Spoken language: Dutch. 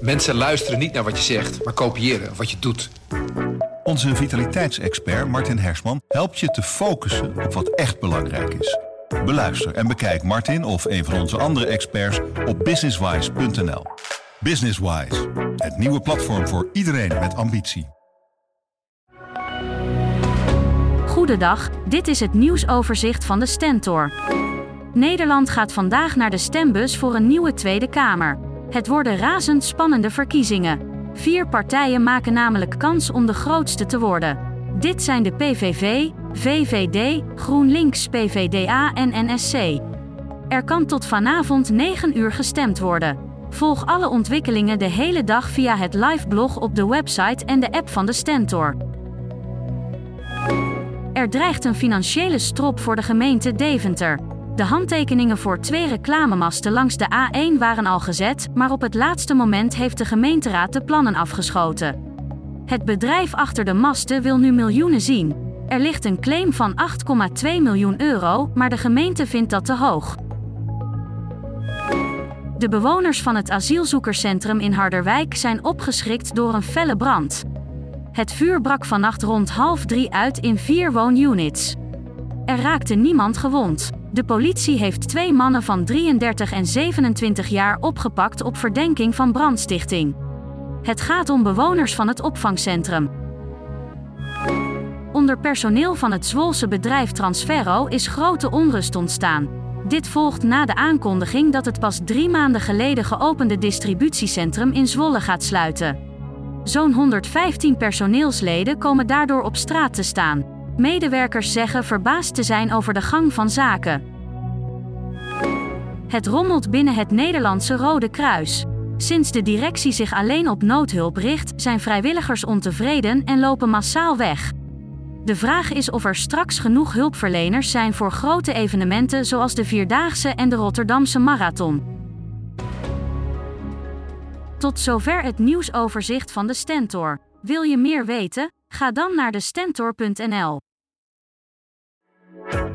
Mensen luisteren niet naar wat je zegt, maar kopiëren wat je doet. Onze vitaliteitsexpert Martin Hersman helpt je te focussen op wat echt belangrijk is. Beluister en bekijk Martin of een van onze andere experts op businesswise.nl. Businesswise, het nieuwe platform voor iedereen met ambitie. Goedendag, dit is het nieuwsoverzicht van de Stentor. Nederland gaat vandaag naar de stembus voor een nieuwe Tweede Kamer. Het worden razendspannende verkiezingen. Vier partijen maken namelijk kans om de grootste te worden. Dit zijn de PVV, VVD, GroenLinks, PVDA en NSC. Er kan tot vanavond 9 uur gestemd worden. Volg alle ontwikkelingen de hele dag via het liveblog op de website en de app van de Stentor. Er dreigt een financiële strop voor de gemeente Deventer. De handtekeningen voor twee reclamemasten langs de A1 waren al gezet, maar op het laatste moment heeft de gemeenteraad de plannen afgeschoten. Het bedrijf achter de masten wil nu miljoenen zien. Er ligt een claim van 8,2 miljoen euro, maar de gemeente vindt dat te hoog. De bewoners van het asielzoekerscentrum in Harderwijk zijn opgeschrikt door een felle brand. Het vuur brak vannacht rond half drie uit in vier woonunits. Er raakte niemand gewond. De politie heeft twee mannen van 33 en 27 jaar opgepakt op verdenking van brandstichting. Het gaat om bewoners van het opvangcentrum. Onder personeel van het Zwolse bedrijf Transferro is grote onrust ontstaan. Dit volgt na de aankondiging dat het pas drie maanden geleden geopende distributiecentrum in Zwolle gaat sluiten. Zo'n 115 personeelsleden komen daardoor op straat te staan. Medewerkers zeggen verbaasd te zijn over de gang van zaken. Het rommelt binnen het Nederlandse Rode Kruis. Sinds de directie zich alleen op noodhulp richt, zijn vrijwilligers ontevreden en lopen massaal weg. De vraag is of er straks genoeg hulpverleners zijn voor grote evenementen zoals de Vierdaagse en de Rotterdamse Marathon. Tot zover het nieuwsoverzicht van de Stentor. Wil je meer weten? Ga dan naar de Stentor.nl.